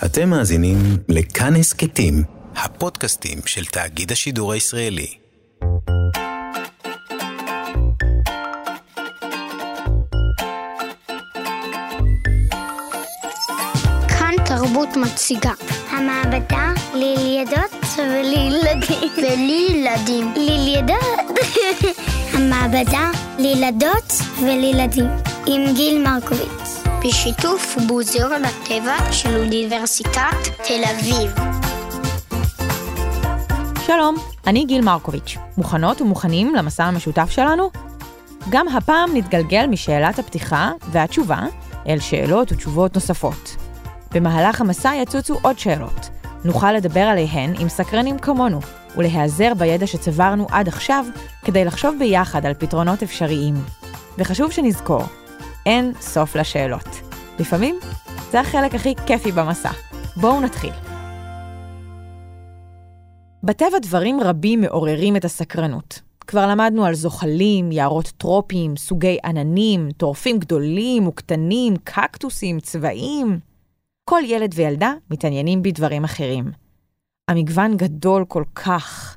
אתם מאזינים לכאן הסכתים, הפודקאסטים של תאגיד השידור הישראלי. כאן תרבות מציגה. המעבדה לילדות ולילדים. ולילדים. לילדות. המעבדה לילדות ולילדים. עם גיל מרקוביץ. בשיתוף מוזיאון הטבע של אוניברסיטת תל אביב. שלום, אני גיל מרקוביץ'. מוכנות ומוכנים למסע המשותף שלנו? גם הפעם נתגלגל משאלת הפתיחה והתשובה אל שאלות ותשובות נוספות. במהלך המסע יצוצו עוד שאלות. נוכל לדבר עליהן עם סקרנים כמונו, ולהיעזר בידע שצברנו עד עכשיו כדי לחשוב ביחד על פתרונות אפשריים. וחשוב שנזכור, אין סוף לשאלות. לפעמים זה החלק הכי כיפי במסע. בואו נתחיל. בטבע דברים רבים מעוררים את הסקרנות. כבר למדנו על זוחלים, יערות טרופיים, סוגי עננים, טורפים גדולים וקטנים, קקטוסים, צבעים. כל ילד וילדה מתעניינים בדברים אחרים. המגוון גדול כל כך.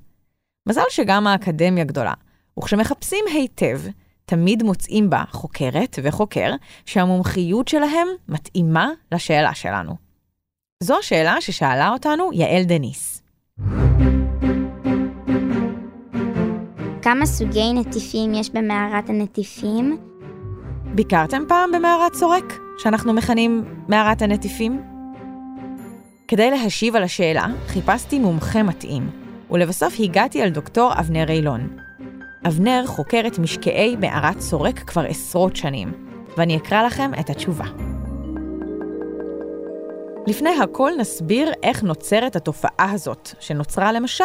מזל שגם האקדמיה גדולה, וכשמחפשים היטב, תמיד מוצאים בה חוקרת וחוקר שהמומחיות שלהם מתאימה לשאלה שלנו. זו השאלה ששאלה אותנו יעל דניס. כמה סוגי נטיפים יש במערת הנטיפים? ביקרתם פעם במערת סורק, שאנחנו מכנים מערת הנטיפים? כדי להשיב על השאלה, חיפשתי מומחה מתאים, ולבסוף הגעתי אל דוקטור אבנר אילון. אבנר חוקר את משקעי מערת סורק כבר עשרות שנים, ואני אקרא לכם את התשובה. לפני הכל נסביר איך נוצרת התופעה הזאת, שנוצרה למשל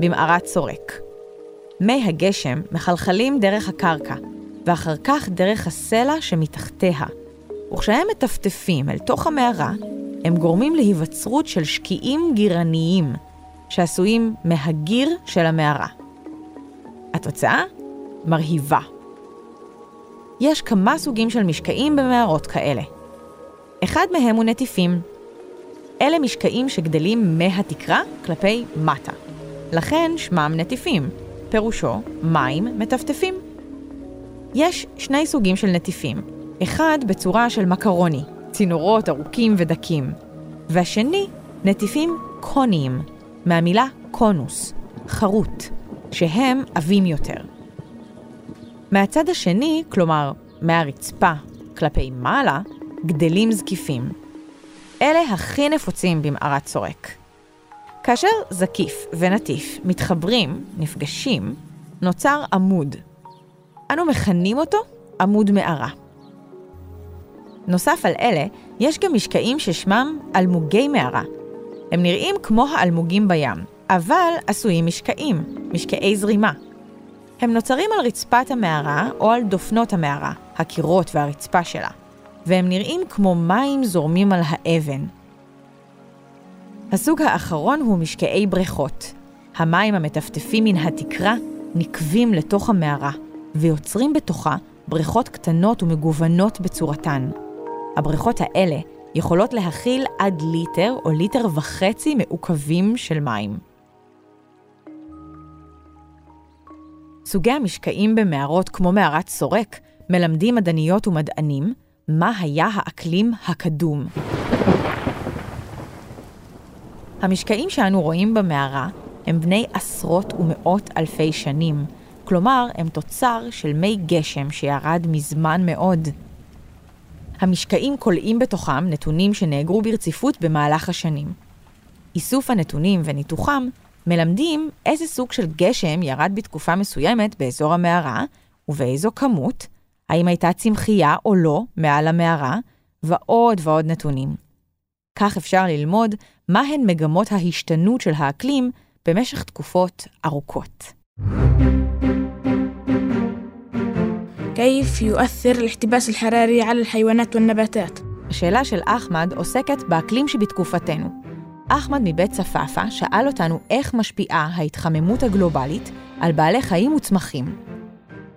במערת סורק. מי הגשם מחלחלים דרך הקרקע, ואחר כך דרך הסלע שמתחתיה. וכשהם מטפטפים אל תוך המערה, הם גורמים להיווצרות של שקיעים גירניים, שעשויים מהגיר של המערה. התוצאה? מרהיבה. יש כמה סוגים של משקעים במערות כאלה. אחד מהם הוא נטיפים. אלה משקעים שגדלים מהתקרה כלפי מטה. לכן שמם נטיפים, פירושו מים מטפטפים. יש שני סוגים של נטיפים, אחד בצורה של מקרוני, צינורות ארוכים ודקים, והשני נטיפים קוניים, מהמילה קונוס, חרוט, שהם עבים יותר. מהצד השני, כלומר מהרצפה כלפי מעלה, גדלים זקיפים. אלה הכי נפוצים במערת סורק. כאשר זקיף ונטיף מתחברים, נפגשים, נוצר עמוד. אנו מכנים אותו עמוד מערה. נוסף על אלה, יש גם משקעים ששמם אלמוגי מערה. הם נראים כמו האלמוגים בים, אבל עשויים משקעים, משקעי זרימה. הם נוצרים על רצפת המערה או על דופנות המערה, הקירות והרצפה שלה, והם נראים כמו מים זורמים על האבן. הסוג האחרון הוא משקעי בריכות. המים המטפטפים מן התקרה נקבים לתוך המערה, ויוצרים בתוכה בריכות קטנות ומגוונות בצורתן. הבריכות האלה יכולות להכיל עד ליטר או ליטר וחצי מעוכבים של מים. סוגי המשקעים במערות כמו מערת סורק מלמדים מדעניות ומדענים מה היה האקלים הקדום. המשקעים שאנו רואים במערה הם בני עשרות ומאות אלפי שנים, כלומר הם תוצר של מי גשם שירד מזמן מאוד. המשקעים כולאים בתוכם נתונים שנאגרו ברציפות במהלך השנים. איסוף הנתונים וניתוחם מלמדים איזה סוג של גשם ירד בתקופה מסוימת באזור המערה, ובאיזו כמות, האם הייתה צמחייה או לא מעל המערה, ועוד ועוד נתונים. כך אפשר ללמוד מהן מגמות ההשתנות של האקלים במשך תקופות ארוכות. كيف يؤثر الاحتباس الحراري على الحيوانات والنباتات؟ השאלה של אחמד עוסקת באקלים שבתקופתנו. אחמד מבית צפאפא שאל אותנו איך משפיעה ההתחממות הגלובלית על בעלי חיים וצמחים.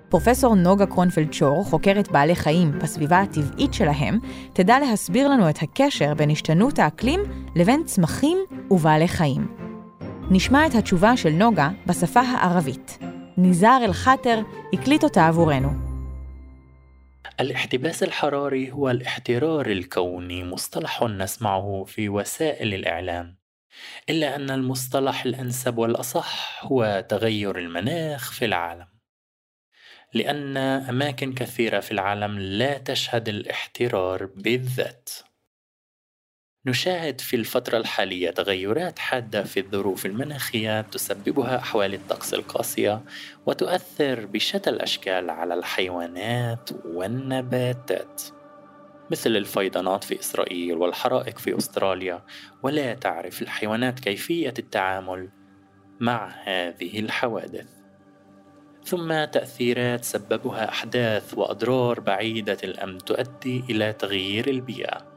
פרופסור נוגה קרונפלד שור, חוקרת בעלי חיים בסביבה הטבעית שלהם, תדע להסביר לנו את הקשר בין השתנות האקלים לבין צמחים ובעלי חיים. נשמע את התשובה של נוגה בשפה הערבית. ניזאר אל-חאטר הקליט אותה עבורנו. الاحتباس الحراري هو الاحترار الكوني مصطلح نسمعه في وسائل الإعلام إلا أن المصطلح الأنسب والأصح هو تغير المناخ في العالم. لأن أماكن كثيرة في العالم لا تشهد الاحترار بالذات. نشاهد في الفترة الحالية تغيرات حادة في الظروف المناخية تسببها أحوال الطقس القاسية وتؤثر بشتى الأشكال على الحيوانات والنباتات. مثل الفيضانات في إسرائيل والحرائق في أستراليا ولا تعرف الحيوانات كيفية التعامل مع هذه الحوادث. ثم تأثيرات سببها أحداث وأضرار بعيدة الأمد تؤدي إلى تغيير البيئة.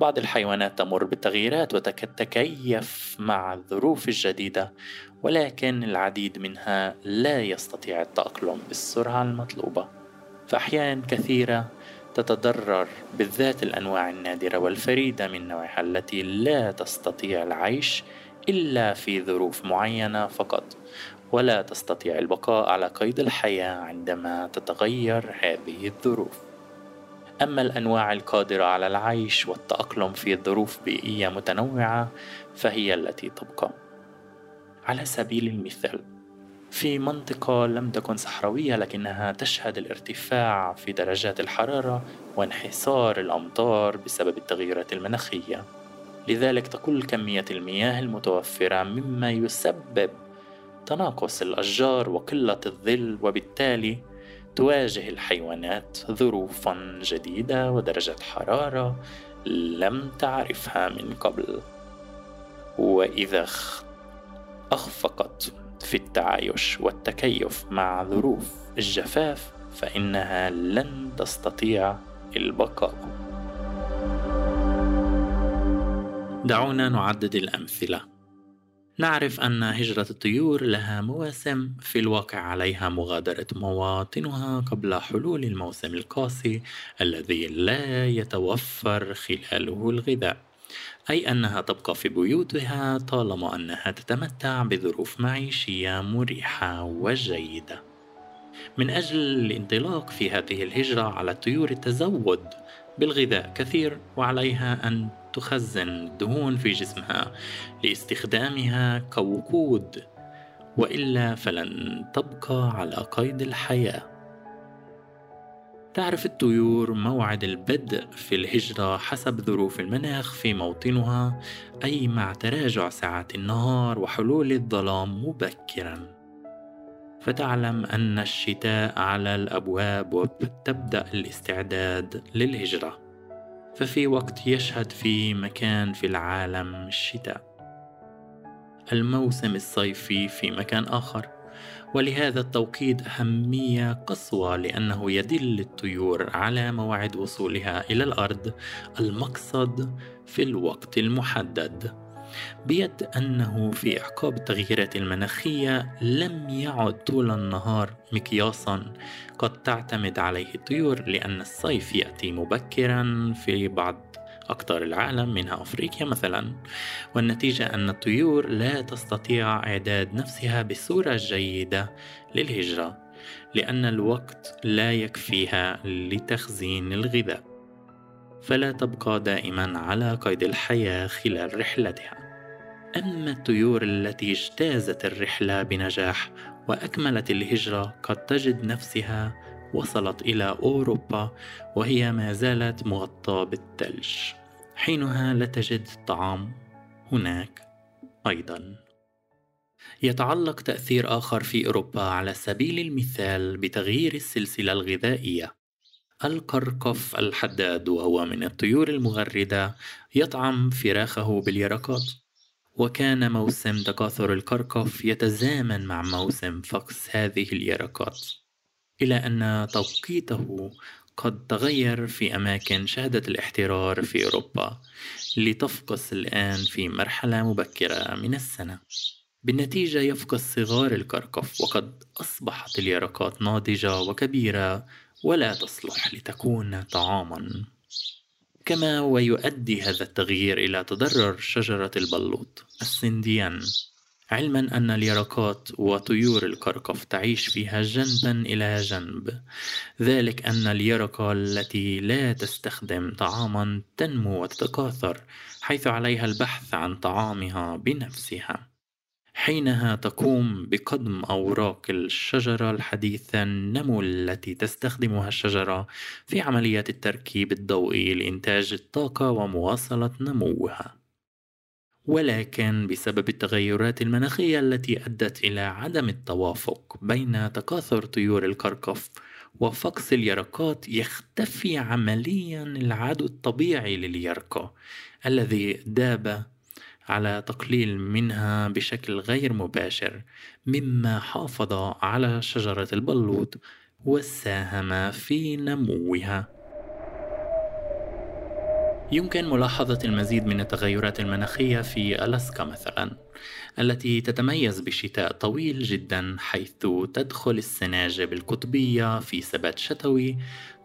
بعض الحيوانات تمر بالتغييرات وتتكيف مع الظروف الجديدة ولكن العديد منها لا يستطيع التأقلم بالسرعة المطلوبة. فأحيان كثيرة تتضرر بالذات الأنواع النادرة والفريدة من نوعها التي لا تستطيع العيش إلا في ظروف معينة فقط ولا تستطيع البقاء على قيد الحياة عندما تتغير هذه الظروف. أما الأنواع القادرة على العيش والتأقلم في ظروف بيئية متنوعة فهي التي تبقى. على سبيل المثال، في منطقة لم تكن صحراوية لكنها تشهد الارتفاع في درجات الحرارة وانحسار الأمطار بسبب التغيرات المناخية. لذلك تقل كمية المياه المتوفرة مما يسبب تناقص الأشجار وقلة الظل وبالتالي تواجه الحيوانات ظروفا جديدة ودرجة حرارة لم تعرفها من قبل. وإذا أخفقت في التعايش والتكيف مع ظروف الجفاف فإنها لن تستطيع البقاء. دعونا نعدد الأمثلة. نعرف أن هجرة الطيور لها مواسم في الواقع عليها مغادرة مواطنها قبل حلول الموسم القاسي الذي لا يتوفر خلاله الغذاء. أي أنها تبقى في بيوتها طالما أنها تتمتع بظروف معيشية مريحة وجيدة. من أجل الانطلاق في هذه الهجرة على الطيور التزود بالغذاء كثير وعليها أن تخزن الدهون في جسمها لاستخدامها كوقود وإلا فلن تبقى على قيد الحياة. تعرف الطيور موعد البدء في الهجرة حسب ظروف المناخ في موطنها أي مع تراجع ساعات النهار وحلول الظلام مبكرا. فتعلم أن الشتاء على الأبواب وتبدأ الاستعداد للهجرة. ففي وقت يشهد فيه مكان في العالم الشتاء. الموسم الصيفي في مكان آخر. ولهذا التوقيت أهمية قصوى لأنه يدل الطيور على موعد وصولها إلى الأرض المقصد في الوقت المحدد. بيد أنه في إعقاب التغييرات المناخية لم يعد طول النهار مقياسا. قد تعتمد عليه الطيور لأن الصيف يأتي مبكرا في بعض أقطار العالم منها أفريقيا مثلا. والنتيجة أن الطيور لا تستطيع إعداد نفسها بصورة جيدة للهجرة لأن الوقت لا يكفيها لتخزين الغذاء. فلا تبقى دائما على قيد الحياة خلال رحلتها. أما الطيور التي اجتازت الرحلة بنجاح وأكملت الهجرة قد تجد نفسها وصلت إلى أوروبا وهي ما زالت مغطاة بالثلج. حينها لا تجد الطعام هناك أيضا. يتعلق تأثير آخر في أوروبا على سبيل المثال بتغيير السلسلة الغذائية. القرقف الحداد وهو من الطيور المغردة يطعم فراخه باليرقات. وكان موسم تكاثر القرقف يتزامن مع موسم فقس هذه اليرقات إلى أن توقيته قد تغير في أماكن شهدت الاحترار في أوروبا لتفقس الآن في مرحلة مبكرة من السنة. بالنتيجة يفقد صغار الكركف وقد أصبحت اليرقات ناضجة وكبيرة ولا تصلح لتكون طعاما. كما ويؤدي هذا التغيير إلى تضرر شجرة البلوط السنديان. علما أن اليرقات وطيور الكركف تعيش فيها جنبا إلى جنب. ذلك أن اليرقة التي لا تستخدم طعاما تنمو وتتكاثر حيث عليها البحث عن طعامها بنفسها. حينها تقوم بقدم أوراق الشجرة الحديثة النمو التي تستخدمها الشجرة في عملية التركيب الضوئي لإنتاج الطاقة ومواصلة نموها. ولكن بسبب التغيرات المناخية التي أدت إلى عدم التوافق بين تكاثر طيور الكركف وفقس اليرقات يختفي عمليا العدو الطبيعي لليرقة الذي داب على تقليل منها بشكل غير مباشر مما حافظ على شجرة البلوط وساهم في نموها. يمكن ملاحظة المزيد من التغيرات المناخية في ألاسكا مثلا التي تتميز بشتاء طويل جدا حيث تدخل السناجب القطبية في سبات شتوي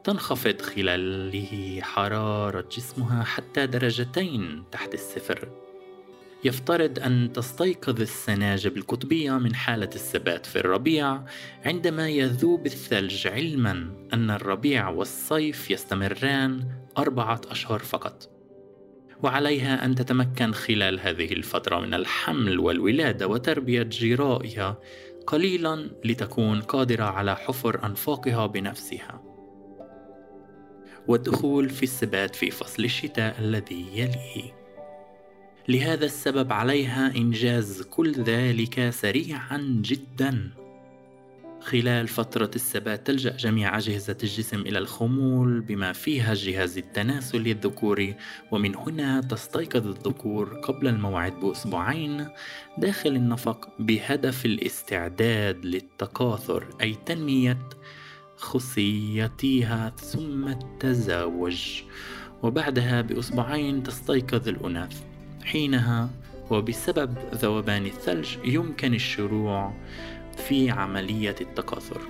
تنخفض خلاله حرارة جسمها حتى درجتين تحت الصفر. يفترض أن تستيقظ السناجب القطبية من حالة الثبات في الربيع عندما يذوب الثلج علما أن الربيع والصيف يستمران أربعة أشهر فقط. وعليها أن تتمكن خلال هذه الفترة من الحمل والولادة وتربية جرائها قليلا لتكون قادرة على حفر أنفاقها بنفسها. والدخول في الثبات في فصل الشتاء الذي يليه. لهذا السبب عليها إنجاز كل ذلك سريعا جدا. خلال فترة الثبات تلجأ جميع أجهزة الجسم إلى الخمول بما فيها الجهاز التناسلي الذكوري ومن هنا تستيقظ الذكور قبل الموعد بأسبوعين داخل النفق بهدف الاستعداد للتكاثر أي تنمية خصيتها ثم التزاوج. وبعدها بأسبوعين تستيقظ الأناث. حينها وبسبب ذوبان الثلج يمكن الشروع في عملية التكاثر.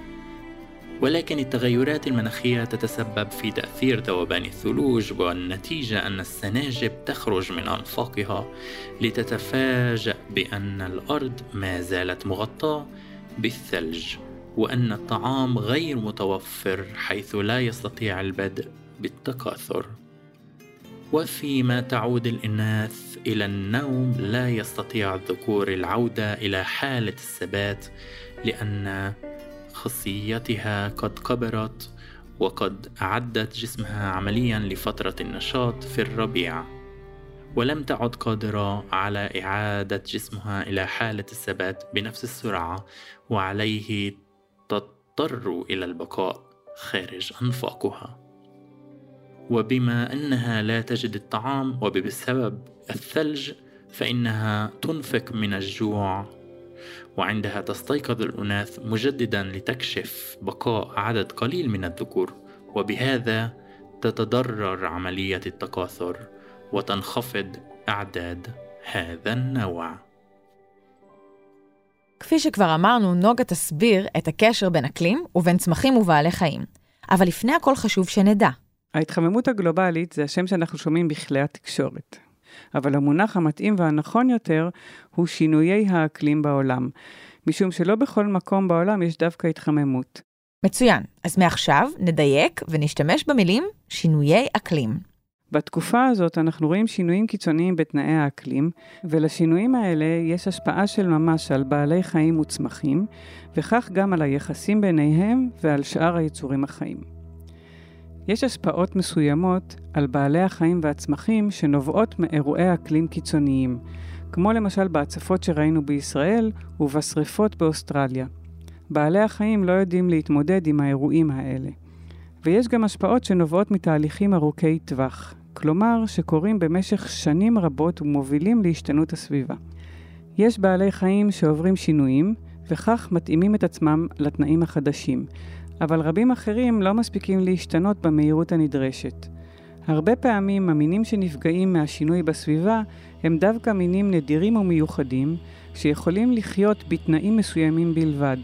ولكن التغيرات المناخية تتسبب في تأثير ذوبان الثلوج والنتيجة أن السناجب تخرج من أنفاقها لتتفاجأ بأن الأرض ما زالت مغطاة بالثلج وأن الطعام غير متوفر حيث لا يستطيع البدء بالتكاثر. وفيما تعود الإناث إلى النوم لا يستطيع الذكور العودة إلى حالة الثبات لأن خصيتها قد كبرت وقد أعدت جسمها عمليا لفترة النشاط في الربيع. ولم تعد قادرة على إعادة جسمها إلى حالة الثبات بنفس السرعة وعليه تضطر إلى البقاء خارج أنفاقها. وبما أنها لا تجد الطعام وبسبب الثلج فإنها تنفق من الجوع وعندها تستيقظ الأناث مجددا لتكشف بقاء عدد قليل من الذكور وبهذا تتضرر عملية التكاثر وتنخفض أعداد هذا النوع. כפי שכבר אמרנו, נוגה תסביר את הקשר בין אקלים ובין צמחים ובעלי חיים. אבל לפני הכל חשוב שנדע, ההתחממות הגלובלית זה השם שאנחנו שומעים בכלי התקשורת. אבל המונח המתאים והנכון יותר הוא שינויי האקלים בעולם, משום שלא בכל מקום בעולם יש דווקא התחממות. מצוין. אז מעכשיו נדייק ונשתמש במילים שינויי אקלים. בתקופה הזאת אנחנו רואים שינויים קיצוניים בתנאי האקלים, ולשינויים האלה יש השפעה של ממש על בעלי חיים וצמחים, וכך גם על היחסים ביניהם ועל שאר היצורים החיים. יש השפעות מסוימות על בעלי החיים והצמחים שנובעות מאירועי אקלים קיצוניים, כמו למשל בהצפות שראינו בישראל ובשריפות באוסטרליה. בעלי החיים לא יודעים להתמודד עם האירועים האלה. ויש גם השפעות שנובעות מתהליכים ארוכי טווח, כלומר שקורים במשך שנים רבות ומובילים להשתנות הסביבה. יש בעלי חיים שעוברים שינויים, וכך מתאימים את עצמם לתנאים החדשים, אבל רבים אחרים לא מספיקים להשתנות במהירות הנדרשת. הרבה פעמים המינים שנפגעים מהשינוי בסביבה הם דווקא מינים נדירים ומיוחדים, שיכולים לחיות בתנאים מסוימים בלבד,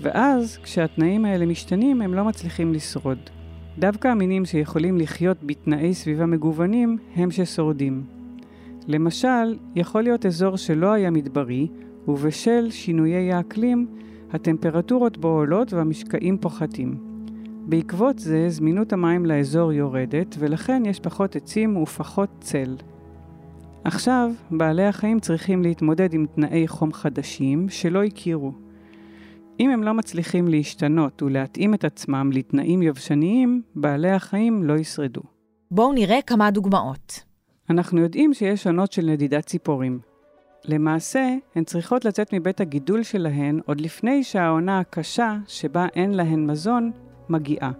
ואז כשהתנאים האלה משתנים הם לא מצליחים לשרוד. דווקא המינים שיכולים לחיות בתנאי סביבה מגוונים הם ששורדים. למשל, יכול להיות אזור שלא היה מדברי, ובשל שינויי האקלים, הטמפרטורות בו עולות והמשקעים פוחתים. בעקבות זה, זמינות המים לאזור יורדת, ולכן יש פחות עצים ופחות צל. עכשיו, בעלי החיים צריכים להתמודד עם תנאי חום חדשים שלא הכירו. אם הם לא מצליחים להשתנות ולהתאים את עצמם לתנאים יבשניים, בעלי החיים לא ישרדו. בואו נראה כמה דוגמאות. אנחנו יודעים שיש עונות של נדידת ציפורים. למעשה, הן צריכות לצאת מבית הגידול שלהן עוד לפני שהעונה הקשה, שבה אין להן מזון, מגיעה.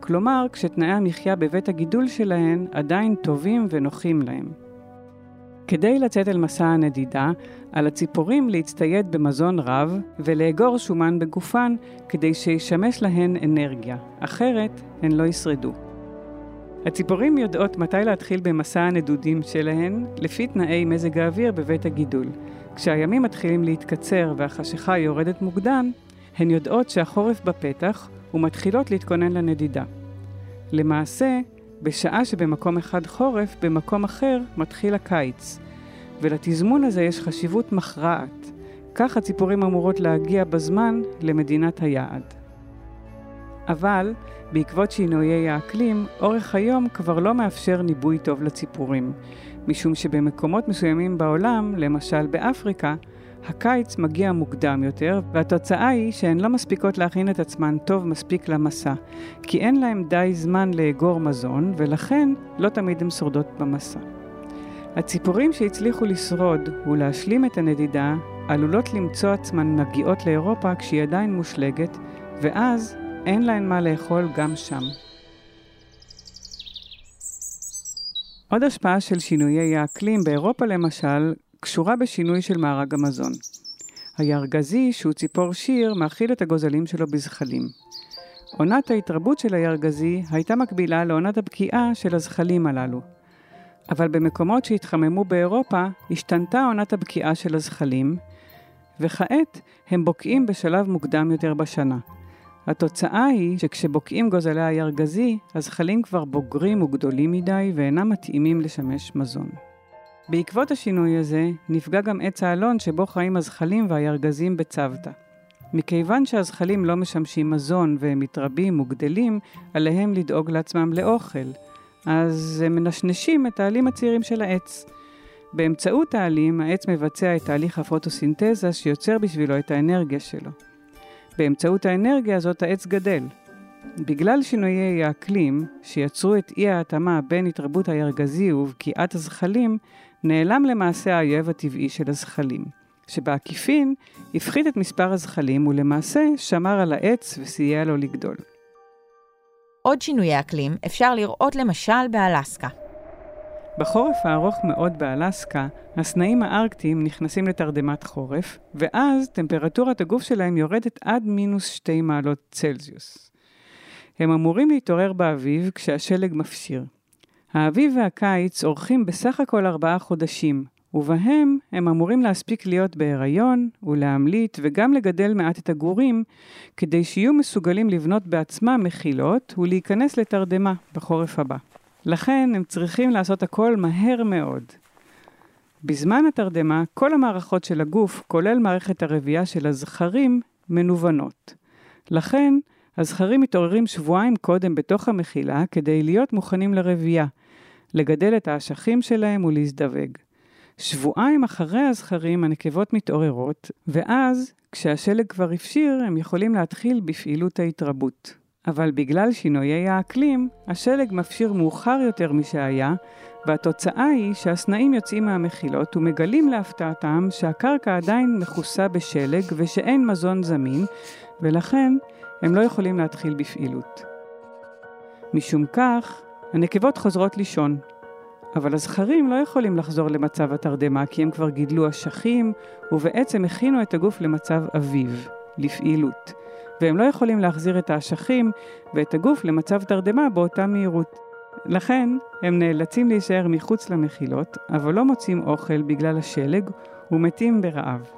כלומר, כשתנאי המחיה בבית הגידול שלהן עדיין טובים ונוחים להם. כדי לצאת אל מסע הנדידה, על הציפורים להצטייד במזון רב ולאגור שומן בגופן כדי שישמש להן אנרגיה, אחרת הן לא ישרדו. הציפורים יודעות מתי להתחיל במסע הנדודים שלהן לפי תנאי מזג האוויר בבית הגידול. כשהימים מתחילים להתקצר והחשיכה יורדת מוקדם, הן יודעות שהחורף בפתח ומתחילות להתכונן לנדידה. למעשה, בשעה שבמקום אחד חורף, במקום אחר מתחיל הקיץ. ולתזמון הזה יש חשיבות מכרעת. כך הציפורים אמורות להגיע בזמן למדינת היעד. אבל, בעקבות שינויי האקלים, אורך היום כבר לא מאפשר ניבוי טוב לציפורים, משום שבמקומות מסוימים בעולם, למשל באפריקה, הקיץ מגיע מוקדם יותר, והתוצאה היא שהן לא מספיקות להכין את עצמן טוב מספיק למסע, כי אין להן די זמן לאגור מזון, ולכן לא תמיד הן שורדות במסע. הציפורים שהצליחו לשרוד ולהשלים את הנדידה עלולות למצוא עצמן מגיעות לאירופה כשהיא עדיין מושלגת, ואז אין להן מה לאכול גם שם. עוד השפעה של שינויי האקלים באירופה למשל, קשורה בשינוי של מארג המזון. הירגזי, שהוא ציפור שיר, מאכיל את הגוזלים שלו בזחלים. עונת ההתרבות של הירגזי הייתה מקבילה לעונת הבקיעה של הזחלים הללו. אבל במקומות שהתחממו באירופה, השתנתה עונת הבקיעה של הזחלים, וכעת הם בוקעים בשלב מוקדם יותר בשנה. התוצאה היא שכשבוקעים גוזלי הירגזי, הזחלים כבר בוגרים וגדולים מדי ואינם מתאימים לשמש מזון. בעקבות השינוי הזה, נפגע גם עץ האלון שבו חיים הזחלים והירגזים בצוותא. מכיוון שהזחלים לא משמשים מזון והם מתרבים וגדלים, עליהם לדאוג לעצמם לאוכל, אז הם מנשנשים את העלים הצעירים של העץ. באמצעות העלים, העץ מבצע את תהליך הפוטוסינתזה שיוצר בשבילו את האנרגיה שלו. באמצעות האנרגיה הזאת העץ גדל. בגלל שינויי האקלים, שיצרו את אי ההתאמה בין התרבות הירגזי ובקיעת הזחלים, נעלם למעשה האויב הטבעי של הזחלים, שבעקיפין הפחית את מספר הזחלים ולמעשה שמר על העץ וסייע לו לגדול. עוד שינויי אקלים אפשר לראות למשל באלסקה. בחורף הארוך מאוד באלסקה, הסנאים הארקטיים נכנסים לתרדמת חורף, ואז טמפרטורת הגוף שלהם יורדת עד מינוס 2 מעלות צלזיוס. הם אמורים להתעורר באביב כשהשלג מפשיר. האביב והקיץ אורכים בסך הכל ארבעה חודשים, ובהם הם אמורים להספיק להיות בהיריון ולהמליט וגם לגדל מעט את הגורים, כדי שיהיו מסוגלים לבנות בעצמם מחילות ולהיכנס לתרדמה בחורף הבא. לכן הם צריכים לעשות הכל מהר מאוד. בזמן התרדמה, כל המערכות של הגוף, כולל מערכת הרבייה של הזכרים, מנוונות. לכן, הזכרים מתעוררים שבועיים קודם בתוך המחילה כדי להיות מוכנים לרבייה, לגדל את האשכים שלהם ולהזדווג. שבועיים אחרי הזכרים הנקבות מתעוררות, ואז, כשהשלג כבר הפשיר, הם יכולים להתחיל בפעילות ההתרבות. אבל בגלל שינויי האקלים, השלג מפשיר מאוחר יותר משהיה, והתוצאה היא שהסנאים יוצאים מהמחילות ומגלים להפתעתם שהקרקע עדיין מכוסה בשלג ושאין מזון זמין, ולכן הם לא יכולים להתחיל בפעילות. משום כך, הנקבות חוזרות לישון, אבל הזכרים לא יכולים לחזור למצב התרדמה כי הם כבר גידלו אשכים ובעצם הכינו את הגוף למצב אביב, לפעילות. והם לא יכולים להחזיר את האשכים ואת הגוף למצב תרדמה באותה מהירות. לכן, הם נאלצים להישאר מחוץ למחילות, אבל לא מוצאים אוכל בגלל השלג ומתים ברעב.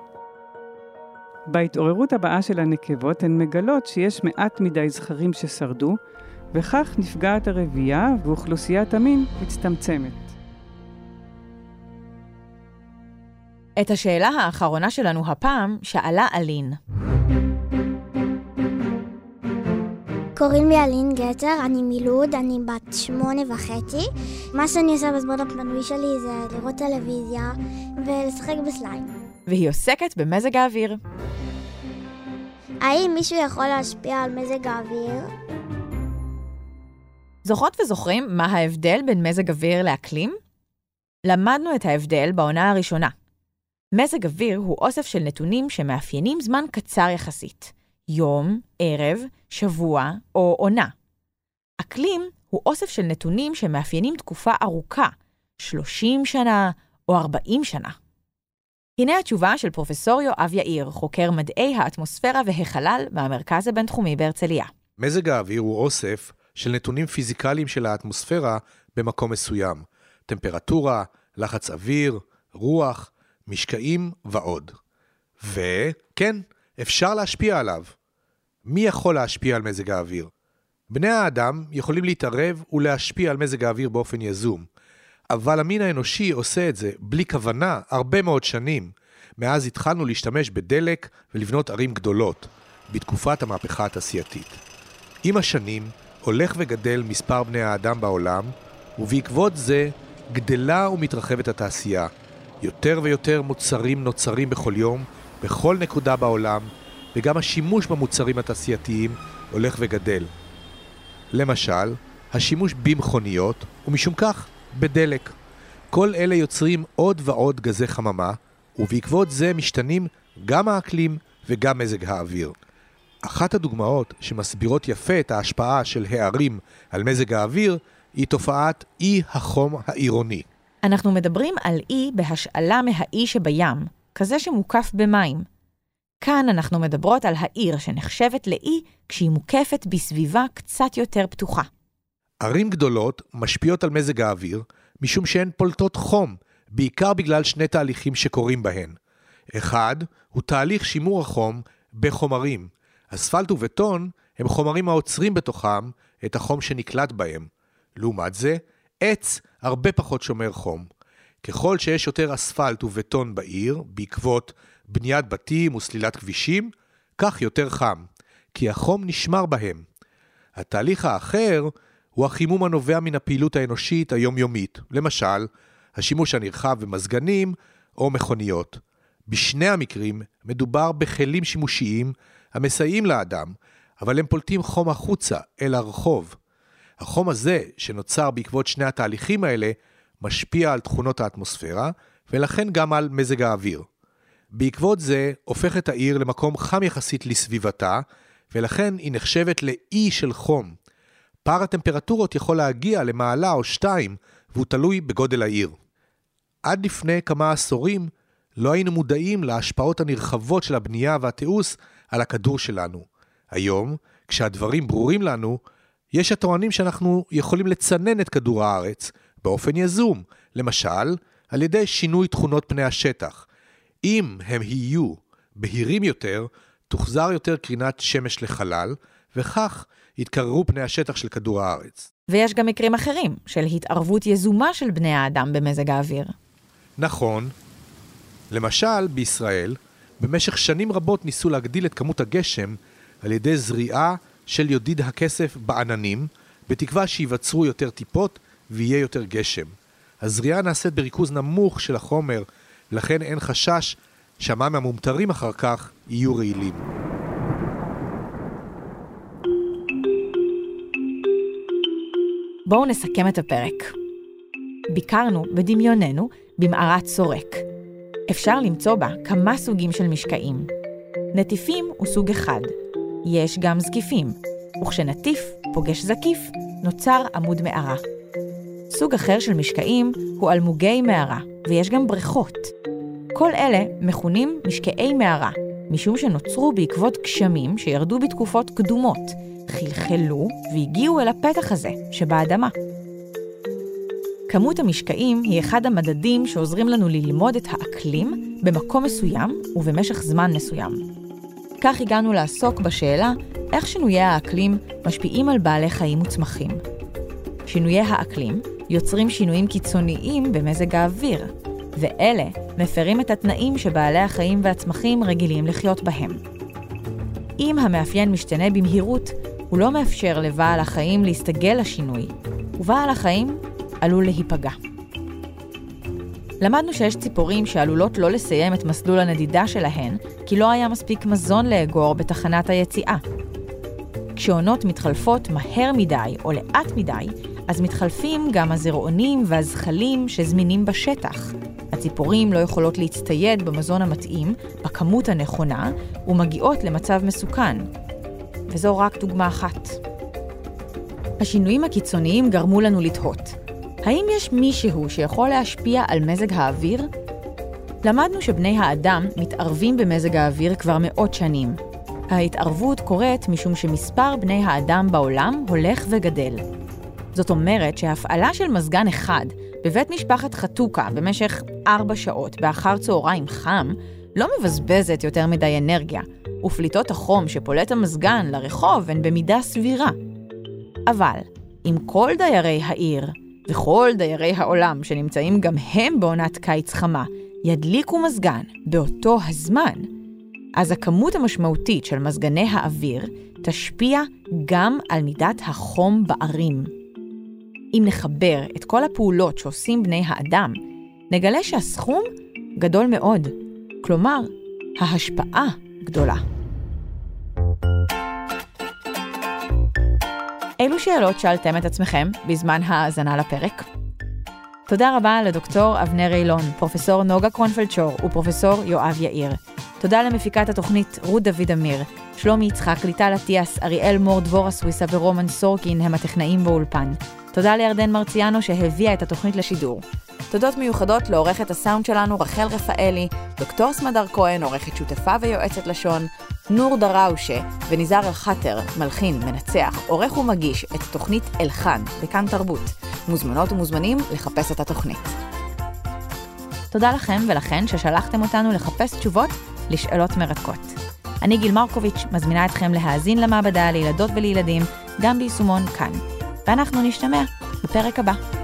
בהתעוררות הבאה של הנקבות הן מגלות שיש מעט מדי זכרים ששרדו, וכך נפגעת הרבייה ואוכלוסיית המין מצטמצמת. את השאלה האחרונה שלנו הפעם שאלה אלין. קוראים לי אלין גצר, אני מלוד, אני בת שמונה וחצי. מה שאני עושה בזמן הפנוי שלי זה לראות טלוויזיה ולשחק בסליים. והיא עוסקת במזג האוויר. האם מישהו יכול להשפיע על מזג האוויר? זוכרות וזוכרים מה ההבדל בין מזג אוויר לאקלים? למדנו את ההבדל בעונה הראשונה. מזג אוויר הוא אוסף של נתונים שמאפיינים זמן קצר יחסית. יום, ערב, שבוע או עונה. אקלים הוא אוסף של נתונים שמאפיינים תקופה ארוכה, 30 שנה או 40 שנה. הנה התשובה של פרופסור יואב יאיר, חוקר מדעי האטמוספירה והחלל מהמרכז הבינתחומי בהרצליה. מזג האוויר הוא אוסף של נתונים פיזיקליים של האטמוספירה במקום מסוים. טמפרטורה, לחץ אוויר, רוח, משקעים ועוד. וכן, אפשר להשפיע עליו. מי יכול להשפיע על מזג האוויר? בני האדם יכולים להתערב ולהשפיע על מזג האוויר באופן יזום, אבל המין האנושי עושה את זה בלי כוונה הרבה מאוד שנים. מאז התחלנו להשתמש בדלק ולבנות ערים גדולות, בתקופת המהפכה התעשייתית. עם השנים הולך וגדל מספר בני האדם בעולם, ובעקבות זה גדלה ומתרחבת התעשייה. יותר ויותר מוצרים נוצרים בכל יום, בכל נקודה בעולם, וגם השימוש במוצרים התעשייתיים הולך וגדל. למשל, השימוש במכוניות, ומשום כך, בדלק. כל אלה יוצרים עוד ועוד גזי חממה, ובעקבות זה משתנים גם האקלים וגם מזג האוויר. אחת הדוגמאות שמסבירות יפה את ההשפעה של הערים על מזג האוויר היא תופעת אי החום העירוני. אנחנו מדברים על אי בהשאלה מהאי שבים, כזה שמוקף במים. כאן אנחנו מדברות על העיר שנחשבת לאי כשהיא מוקפת בסביבה קצת יותר פתוחה. ערים גדולות משפיעות על מזג האוויר משום שהן פולטות חום, בעיקר בגלל שני תהליכים שקורים בהן. אחד הוא תהליך שימור החום בחומרים. אספלט ובטון הם חומרים העוצרים בתוכם את החום שנקלט בהם. לעומת זה, עץ הרבה פחות שומר חום. ככל שיש יותר אספלט ובטון בעיר, בעקבות בניית בתים וסלילת כבישים, כך יותר חם, כי החום נשמר בהם. התהליך האחר הוא החימום הנובע מן הפעילות האנושית היומיומית, למשל, השימוש הנרחב במזגנים או מכוניות. בשני המקרים מדובר בכלים שימושיים המסייעים לאדם, אבל הם פולטים חום החוצה, אל הרחוב. החום הזה, שנוצר בעקבות שני התהליכים האלה, משפיע על תכונות האטמוספירה, ולכן גם על מזג האוויר. בעקבות זה הופכת העיר למקום חם יחסית לסביבתה, ולכן היא נחשבת לאי של חום. פער הטמפרטורות יכול להגיע למעלה או שתיים, והוא תלוי בגודל העיר. עד לפני כמה עשורים לא היינו מודעים להשפעות הנרחבות של הבנייה והתיעוש על הכדור שלנו. היום, כשהדברים ברורים לנו, יש הטוענים שאנחנו יכולים לצנן את כדור הארץ באופן יזום, למשל, על ידי שינוי תכונות פני השטח. אם הם יהיו בהירים יותר, תוחזר יותר קרינת שמש לחלל, וכך יתקררו פני השטח של כדור הארץ. ויש גם מקרים אחרים של התערבות יזומה של בני האדם במזג האוויר. נכון. למשל, בישראל, במשך שנים רבות ניסו להגדיל את כמות הגשם על ידי זריעה של יודיד הכסף בעננים, בתקווה שייווצרו יותר טיפות ויהיה יותר גשם. הזריעה נעשית בריכוז נמוך של החומר, ולכן אין חשש שהמים המומטרים אחר כך יהיו רעילים. בואו נסכם את הפרק. ביקרנו בדמיוננו במערת סורק. אפשר למצוא בה כמה סוגים של משקעים. נטיפים הוא סוג אחד, יש גם זקיפים, וכשנטיף פוגש זקיף, נוצר עמוד מערה. סוג אחר של משקעים הוא אלמוגי מערה, ויש גם בריכות. כל אלה מכונים משקעי מערה, משום שנוצרו בעקבות גשמים שירדו בתקופות קדומות, חלחלו והגיעו אל הפתח הזה שבאדמה. כמות המשקעים היא אחד המדדים שעוזרים לנו ללמוד את האקלים במקום מסוים ובמשך זמן מסוים. כך הגענו לעסוק בשאלה איך שינויי האקלים משפיעים על בעלי חיים וצמחים. שינויי האקלים יוצרים שינויים קיצוניים במזג האוויר, ואלה מפרים את התנאים שבעלי החיים והצמחים רגילים לחיות בהם. אם המאפיין משתנה במהירות, הוא לא מאפשר לבעל החיים להסתגל לשינוי, ובעל החיים עלול להיפגע. למדנו שיש ציפורים שעלולות לא לסיים את מסלול הנדידה שלהן, כי לא היה מספיק מזון לאגור בתחנת היציאה. כשעונות מתחלפות מהר מדי או לאט מדי, אז מתחלפים גם הזרעונים והזחלים שזמינים בשטח. הציפורים לא יכולות להצטייד במזון המתאים, בכמות הנכונה, ומגיעות למצב מסוכן. וזו רק דוגמה אחת. השינויים הקיצוניים גרמו לנו לתהות. האם יש מישהו שיכול להשפיע על מזג האוויר? למדנו שבני האדם מתערבים במזג האוויר כבר מאות שנים. ההתערבות קורית משום שמספר בני האדם בעולם הולך וגדל. זאת אומרת שהפעלה של מזגן אחד בבית משפחת חתוקה במשך ארבע שעות באחר צהריים חם לא מבזבזת יותר מדי אנרגיה, ופליטות החום שפולט המזגן לרחוב הן במידה סבירה. אבל אם כל דיירי העיר וכל דיירי העולם שנמצאים גם הם בעונת קיץ חמה ידליקו מזגן באותו הזמן, אז הכמות המשמעותית של מזגני האוויר תשפיע גם על מידת החום בערים. אם נחבר את כל הפעולות שעושים בני האדם, נגלה שהסכום גדול מאוד. כלומר, ההשפעה גדולה. אילו שאלות שאלתם את עצמכם בזמן האזנה לפרק? תודה רבה לדוקטור אבנר אילון, פרופסור נוגה קרונפלד-שור ופרופסור יואב יאיר. תודה למפיקת התוכנית רות דוד אמיר, שלומי יצחק, ליטל אטיאס, אריאל מור דבורה סוויסה ורומן סורקין הם הטכנאים באולפן. תודה לירדן מרציאנו שהביאה את התוכנית לשידור. תודות מיוחדות לעורכת הסאונד שלנו רחל רפאלי, דוקטור סמדר כהן, עורכת שותפה ויועצת לשון, נור דראושה וניזאר אל-חאטר, מלחין, מנצח, עורך ומגיש את התוכנית אלחן, בכאן תרבות. מוזמנות ומוזמנים לחפש את התוכנית. תודה לכם ולכן ששלחתם אותנו לחפש תשובות לשאלות מרתקות. אני גיל מרקוביץ', מזמינה אתכם להאזין למעבדה לילדות ולילדים, גם ביישומון כאן. ואנחנו נשתמע בפרק הבא.